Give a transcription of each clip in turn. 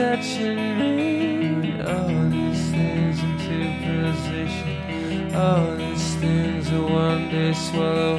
touching me. All these things into position. All these things will one day swallow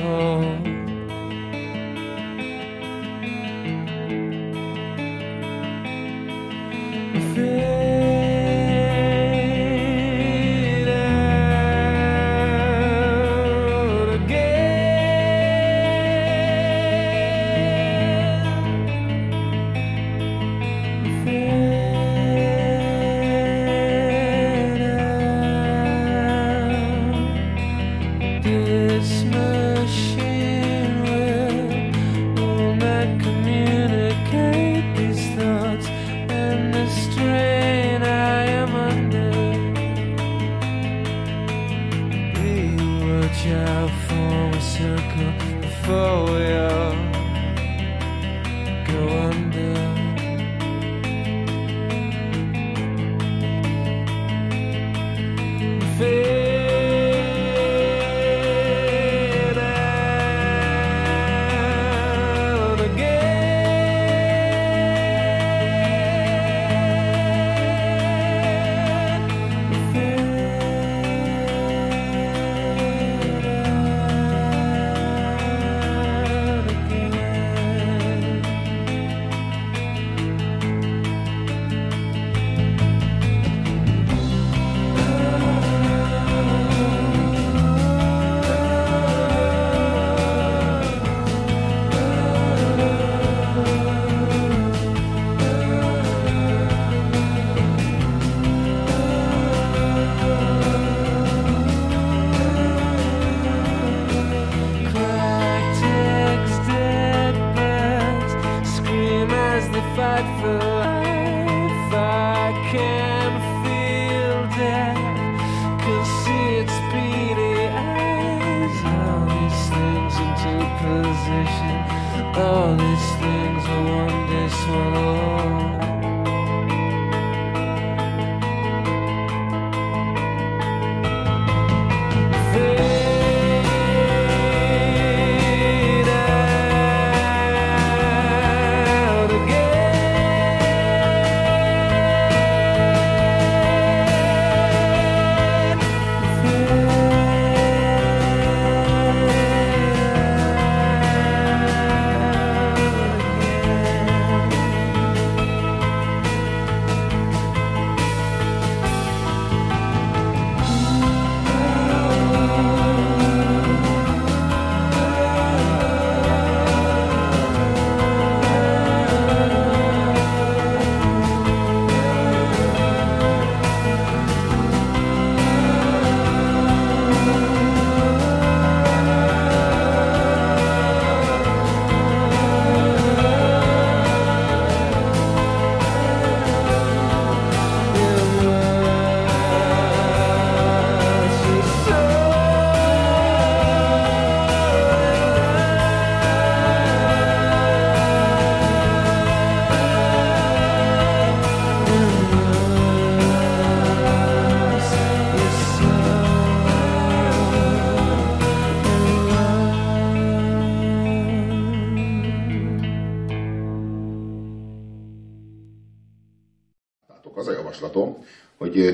life.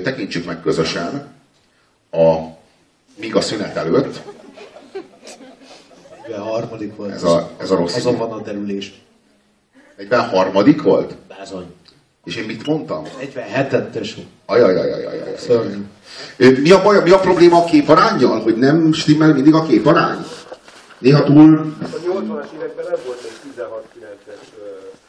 Tekintsük meg közösen a míg a szünet előtt, A harmadik volt. Ez a- ez a rossz Azon idő. van a derülés. 43. volt? Bázony. És én mit mondtam? 47-et tesó. Ajajajajajaj. Szörnyű. Mi a baj, mi a probléma a képarányjal? Hogy nem stimmel mindig a képarány? Néha túl... A 80-as években nem volt egy 16-9-es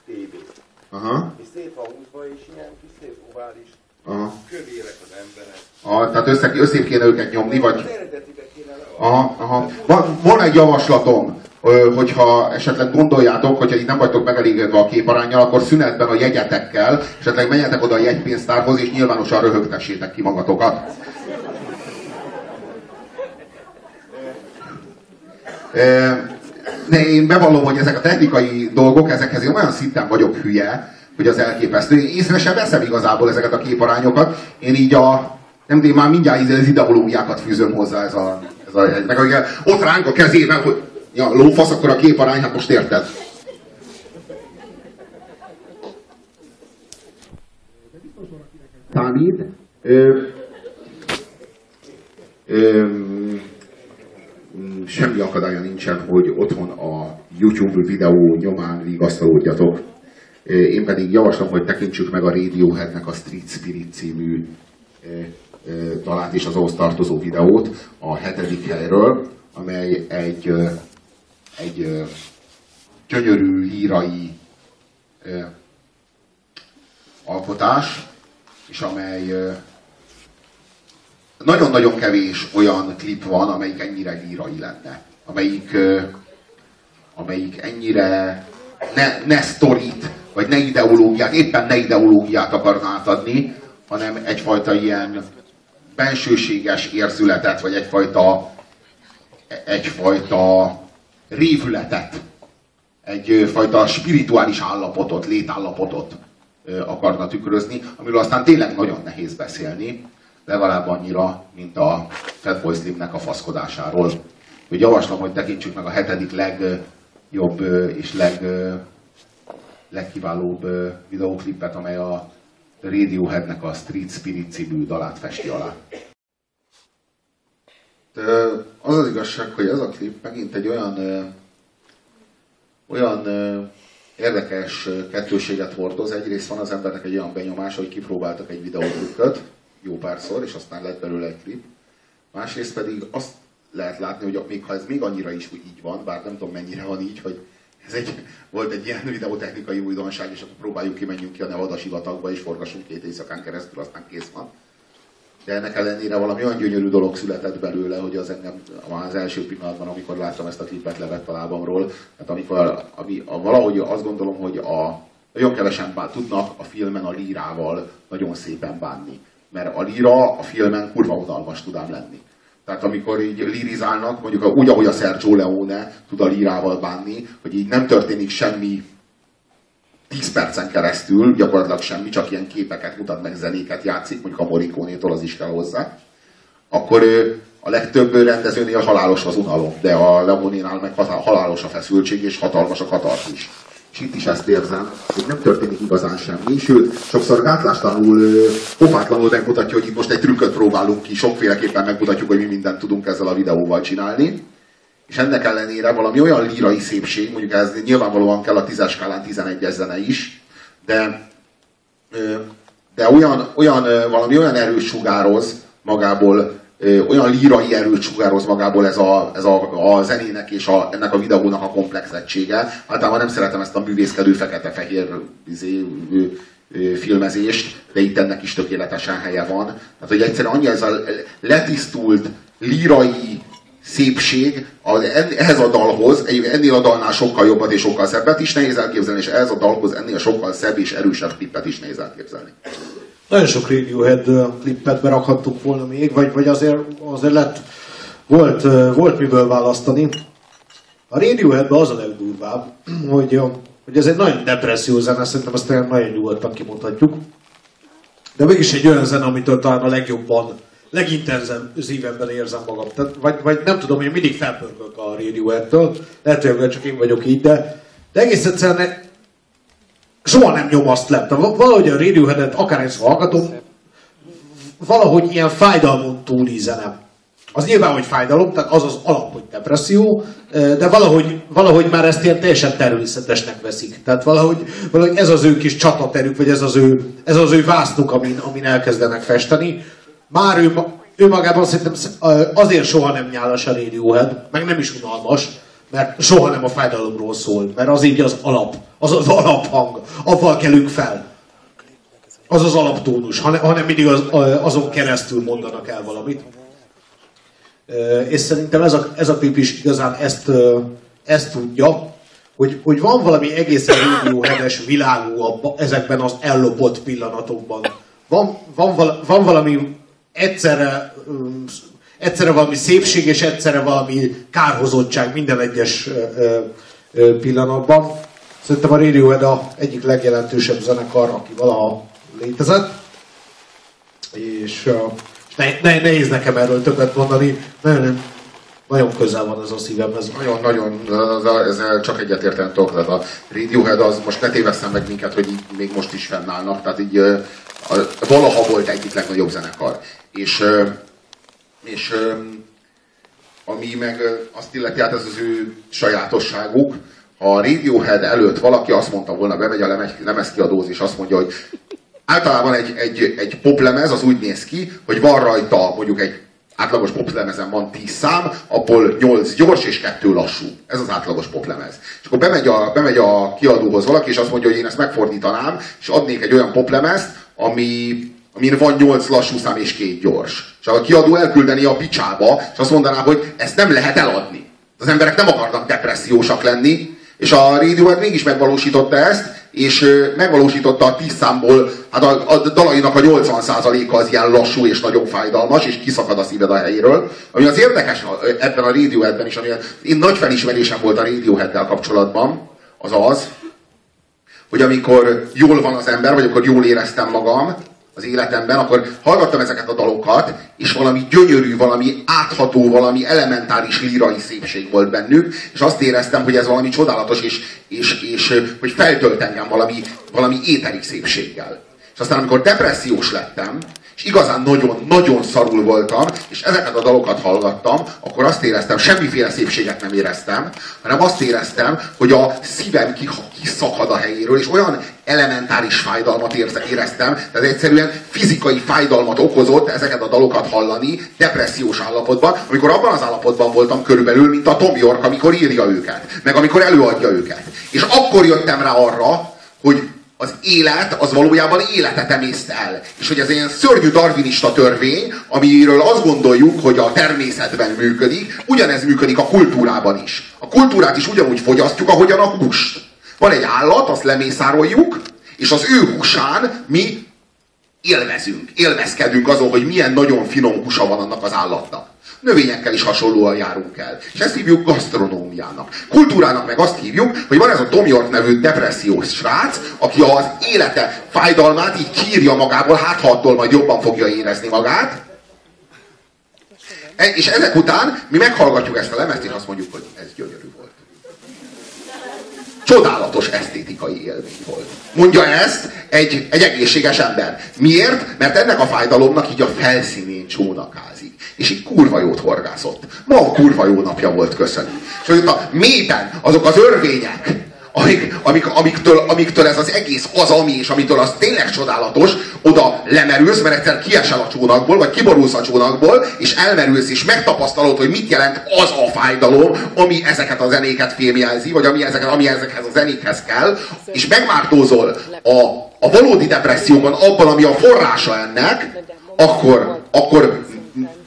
tévé. Aha, És szét van húzva, és ilyen kis szép ovális aha. kövérek az emberek. aha tehát össze, össze kéne őket nyomni, vagy... Az eredetibe kéne. Aha, aha. Van, van egy javaslatom, hogyha esetleg gondoljátok, hogyha így nem vagytok megelégedve a képarányjal, akkor szünetben a jegyetekkel, esetleg menjetek oda a jegypénztárhoz, és nyilvánosan röhögtessétek ki magatokat. Ne, én bevallom, hogy ezek a technikai dolgok, ezekhez én olyan szinten vagyok hülye, hogy az elképesztő. Én észre sem veszem igazából ezeket a képarányokat. Én így a, nem én már mindjárt az ideológiákat fűzöm hozzá ez a, ez a meg ott ránk a kezével, hogy ja, lófasz, akkor a képarány, hát most érted. ö, mm, semmi akadálya nincsen, hogy otthon a YouTube videó nyomán vigasztalódjatok. Ö, Én pedig javaslom, hogy tekintsük meg a Radioheadnek a Street Spirit című ö, ö, dalát és az ahhoz tartozó videót a hetedik helyről, amely egy, egy gyönyörű lírai alkotás, és amely nagyon-nagyon kevés olyan klip van, amelyik ennyire lírai lenne. Amelyik, amelyik ennyire ne, ne sztorit, vagy ne ideológiát, éppen ne ideológiát akarna átadni, hanem egyfajta ilyen bensőséges érzületet, vagy egyfajta, egyfajta révületet, egyfajta spirituális állapotot, létállapotot akarna tükrözni, amiről aztán tényleg nagyon nehéz beszélni, legalább annyira, mint a Fatboy Slimnek a faszkodásáról. Úgy javaslom, hogy tekintsük meg a hetedik legjobb és leg, legkiválóbb videóklipet, amely a Radioheadnek a Street Spirit című dalát festi alá. De az az igazság, hogy ez a klip megint egy olyan olyan érdekes kettőséget hordoz. Egyrészt van az embernek egy olyan benyomás, hogy kipróbáltak egy videótrükköt jó párszor, és aztán lett belőle egy klip. Másrészt pedig azt lehet látni, hogy még ha ez még annyira is úgy így van, bár nem tudom mennyire van így, hogy ez egy, volt egy ilyen videótechnikai újdonság, és akkor próbáljuk ki, menjünk ki a Nevada sivatagba, és forgassunk két éjszakán keresztül, aztán kész van. De ennek ellenére valami olyan gyönyörű dolog született belőle, hogy az engem az első pillanatban, amikor láttam ezt a klipet, levett a lábamról. Tehát amikor, ami, a, valahogy azt gondolom, hogy a, nagyon kevesen bá, tudnak a filmen a lírával nagyon szépen bánni. Mert a líra a filmen kurva unalmas tud ám lenni. Tehát amikor így lirizálnak, mondjuk úgy, ahogy a Sergio Leone tud a lírával bánni, hogy így nem történik semmi 10 percen keresztül, gyakorlatilag semmi, csak ilyen képeket mutat meg, zenéket játszik, mondjuk a Morricone-tól az is kell hozzá, akkor a legtöbb rendezőnél halálos az unalom, de a Leonénál meg halálos a feszültség, és hatalmas a katartis. És itt is ezt érzem, hogy nem történik igazán semmi, sőt, sokszor gátlástalanul, ö, pofátlanul megmutatja, hogy itt most egy trükköt próbálunk ki, sokféleképpen megmutatjuk, hogy mi mindent tudunk ezzel a videóval csinálni. És ennek ellenére valami olyan lírai szépség, mondjuk ez nyilvánvalóan kell a tízes skálán 11-es zene is, de, de olyan, olyan, valami olyan erős sugároz magából, olyan lírai erőt sugároz magából ez a, ez a, a zenének és a, ennek a videónak a komplexettsége. Általában nem szeretem ezt a művészkedő fekete-fehér izé, filmezést, de itt ennek is tökéletesen helye van. Tehát, hogy egyszerűen annyi ez a letisztult, lírai szépség az, ehhez a dalhoz, ennél a dalnál sokkal jobbat és sokkal szebbet is nehéz elképzelni, és ehhez a dalhoz ennél sokkal szebb és erősebb klippet is nehéz elképzelni. Nagyon sok Radiohead klippet berakhattuk volna még, vagy, vagy azért, azért lett, volt, volt miből választani. A Radioheadben az a legdurvább, hogy, hogy ez egy nagyon depresszió zene, szerintem ezt nagyon nyugodtan kimondhatjuk. De mégis egy olyan zene, amitől talán a legjobban, legintenzívebben érzem magam. Tehát, vagy, vagy nem tudom, én mindig felpörgök a Radioheadtől, lehet, hogy csak én vagyok így, de, de egész egyszerűen soha nem nyom azt le. Tehát valahogy a Radioheadet akárhányszor hallgatom, valahogy ilyen fájdalmon túli zene. Az nyilván, hogy fájdalom, tehát az az alap, hogy depresszió, de valahogy, valahogy már ezt ilyen teljesen természetesnek veszik. Tehát valahogy, valahogy ez az ő kis csataterük, vagy ez az ő, ez az ő vásznuk, amin, amin elkezdenek festeni. Már ő, ő magában szerintem azért soha nem nyálas a Radiohead, meg nem is unalmas, mert soha nem a fájdalomról szól, mert az így az alap, az az alaphang, avval kelünk fel. Az az alaptónus, hanem, hanem mindig az, azon keresztül mondanak el valamit. És szerintem ez a, ez a klip is igazán ezt, ezt tudja, hogy, hogy van valami egészen rédióhedes világú abba, ezekben az ellopott pillanatokban. Van, van, van valami egyszerre, egyszerre valami szépség és egyszerre valami kárhozottság minden egyes pillanatban. Szerintem a Radiohead a egyik legjelentősebb zenekar, aki valaha létezett. És, és ne, ne, nehéz nekem erről többet mondani. Nagyon, nagyon közel van ez a szívemhez. Nagyon-nagyon, ezzel csak egyetérteni tudok. Tehát a Radiohead az most ne tévesszem meg minket, hogy így még most is fennállnak. Tehát így a, valaha volt egyik legnagyobb zenekar. És, és ami meg azt illeti, hát ez az ő sajátosságuk, ha a Radiohead előtt valaki azt mondta volna, bemegy a lemezkiadóz, és azt mondja, hogy általában egy, egy, egy poplemez az úgy néz ki, hogy van rajta mondjuk egy átlagos poplemezen van 10 szám, abból 8 gyors és 2 lassú. Ez az átlagos poplemez. És akkor bemegy a, bemegy a kiadóhoz valaki, és azt mondja, hogy én ezt megfordítanám, és adnék egy olyan poplemezt, ami, amin van 8 lassú szám és 2 gyors. És a kiadó elküldeni a picsába, és azt mondaná, hogy ezt nem lehet eladni. Az emberek nem akarnak depressziósak lenni, és a Radiohead mégis megvalósította ezt, és megvalósította a 10 számból, hát a, a dalainak a 80%-a az ilyen lassú és nagyon fájdalmas, és kiszakad a szíved a helyéről. Ami az érdekes ebben a Radioheadben is, ami én nagy felismerésem volt a Radioheaddel kapcsolatban, az az, hogy amikor jól van az ember, vagy amikor jól éreztem magam, az életemben, akkor hallgattam ezeket a dalokat, és valami gyönyörű, valami átható, valami elementáris lírai szépség volt bennük, és azt éreztem, hogy ez valami csodálatos, és, és, és hogy feltölt engem valami, valami éteri szépséggel. És aztán, amikor depressziós lettem, és igazán nagyon-nagyon szarul voltam, és ezeket a dalokat hallgattam, akkor azt éreztem, semmiféle szépséget nem éreztem, hanem azt éreztem, hogy a szívem kiszakad a helyéről, és olyan elementáris fájdalmat éreztem, tehát egyszerűen fizikai fájdalmat okozott ezeket a dalokat hallani depressziós állapotban, amikor abban az állapotban voltam körülbelül, mint a Tom York, amikor írja őket, meg amikor előadja őket. És akkor jöttem rá arra, hogy az élet az valójában életet emészt el. És hogy ez ilyen szörnyű darwinista törvény, amiről azt gondoljuk, hogy a természetben működik, ugyanez működik a kultúrában is. A kultúrát is ugyanúgy fogyasztjuk, ahogyan a húst. Van egy állat, azt lemészároljuk, és az ő húsán mi élvezünk, élvezkedünk azon, hogy milyen nagyon finom húsa van annak az állatnak. Növényekkel is hasonlóan járunk el. És ezt hívjuk gasztronómiának. Kultúrának meg azt hívjuk, hogy van ez a Tom York nevű depressziós srác, aki az élete fájdalmát így kírja magából, hát ha attól majd jobban fogja érezni magát. E, és ezek után mi meghallgatjuk ezt a lemezt, és azt mondjuk, hogy ez gyönyörű volt. Csodálatos esztétikai élmény volt. Mondja ezt egy, egy egészséges ember. Miért? Mert ennek a fájdalomnak így a felszínén csónakázik. És így kurva jót horgászott. Ma a kurva jó napja volt, köszönjük. És hogy a mélyben azok az örvények, amik, amik, amiktől, amiktől ez az egész az, ami, és amitől az tényleg csodálatos, oda lemerülsz, mert egyszer kiesel a csónakból, vagy kiborulsz a csónakból, és elmerülsz, és megtapasztalod, hogy mit jelent az a fájdalom, ami ezeket a zenéket fémjelzi, vagy ami, ezeket, ami ezekhez a zenékhez kell, és megmártózol a, a valódi depresszióban, abban, ami a forrása ennek, akkor, akkor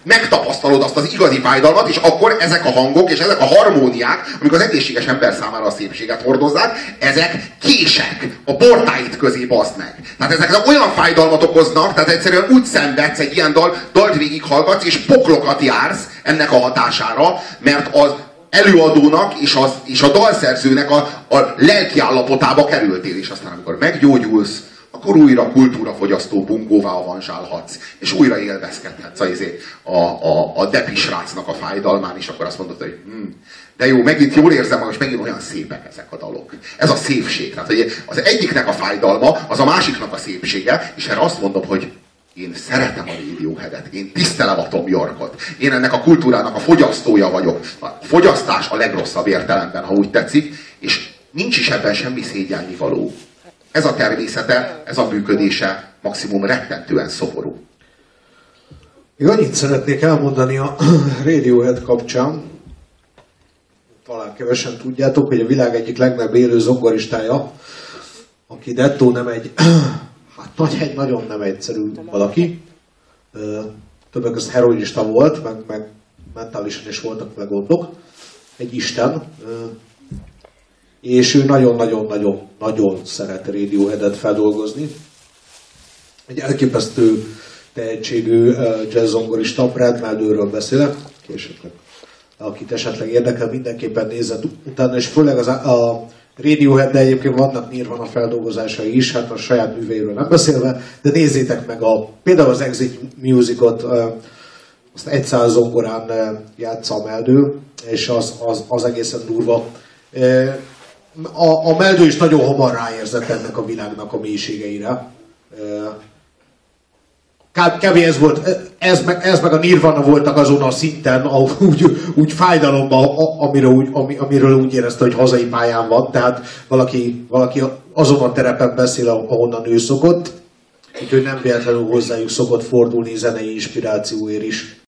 megtapasztalod azt az igazi fájdalmat, és akkor ezek a hangok és ezek a harmóniák, amik az egészséges ember számára a szépséget hordozzák, ezek kések a portáit közé baszd meg. Tehát ezek olyan fájdalmat okoznak, tehát egyszerűen úgy szenvedsz egy ilyen dal, dalt hallgatsz, és poklokat jársz ennek a hatására, mert az előadónak és, az, és a dalszerzőnek a, a lelki állapotába kerültél, és aztán amikor meggyógyulsz, akkor újra kultúrafogyasztó bungóvá avansálhatsz, és újra élvezkedhetsz a, izé, a, a, a depisrácnak a fájdalmán, és akkor azt mondod, hogy hm, de jó, megint jól érzem magam, és megint olyan szépek ezek a dalok. Ez a szépség. Tehát, hogy az egyiknek a fájdalma, az a másiknak a szépsége, és erre azt mondom, hogy én szeretem a Radioheadet, én tisztelem a Tom Yorkot, én ennek a kultúrának a fogyasztója vagyok. A fogyasztás a legrosszabb értelemben, ha úgy tetszik, és nincs is ebben semmi szégyelni való. Ez a természete, ez a működése maximum rettentően szomorú. Még annyit szeretnék elmondani a Radiohead kapcsán, talán kevesen tudjátok, hogy a világ egyik legnagyobb élő zongoristája, aki dettó nem egy, hát nagy egy nagyon nem egyszerű valaki, többek között heroinista volt, meg, meg mentálisan is voltak megoldok, egy isten, és ő nagyon-nagyon-nagyon-nagyon szeret Radioheadet feldolgozni. Egy elképesztő tehetségű jazz-zongorista, Brad Meldőről beszélek, később akit esetleg érdekel, mindenképpen nézzen utána, és főleg az, a Radiohead, de egyébként vannak Nirvana feldolgozásai is, hát a saját műveiről nem beszélve, de nézzétek meg a, például az Exit Musicot, azt egy száz zongorán játsza a meldő, és az, az, az egészen durva. A, a meldő is nagyon hamar ráérzett ennek a világnak a mélységeire. Kb. ez volt, ez meg, ez meg a Nirvana voltak azon a szinten, ahol úgy, úgy fájdalomban, a- amiről úgy, ami, amiről úgy érezte, hogy hazai pályán van, tehát valaki, valaki azon a terepen beszél, ahonnan ő szokott, úgyhogy nem véletlenül hozzájuk szokott fordulni zenei inspirációért is.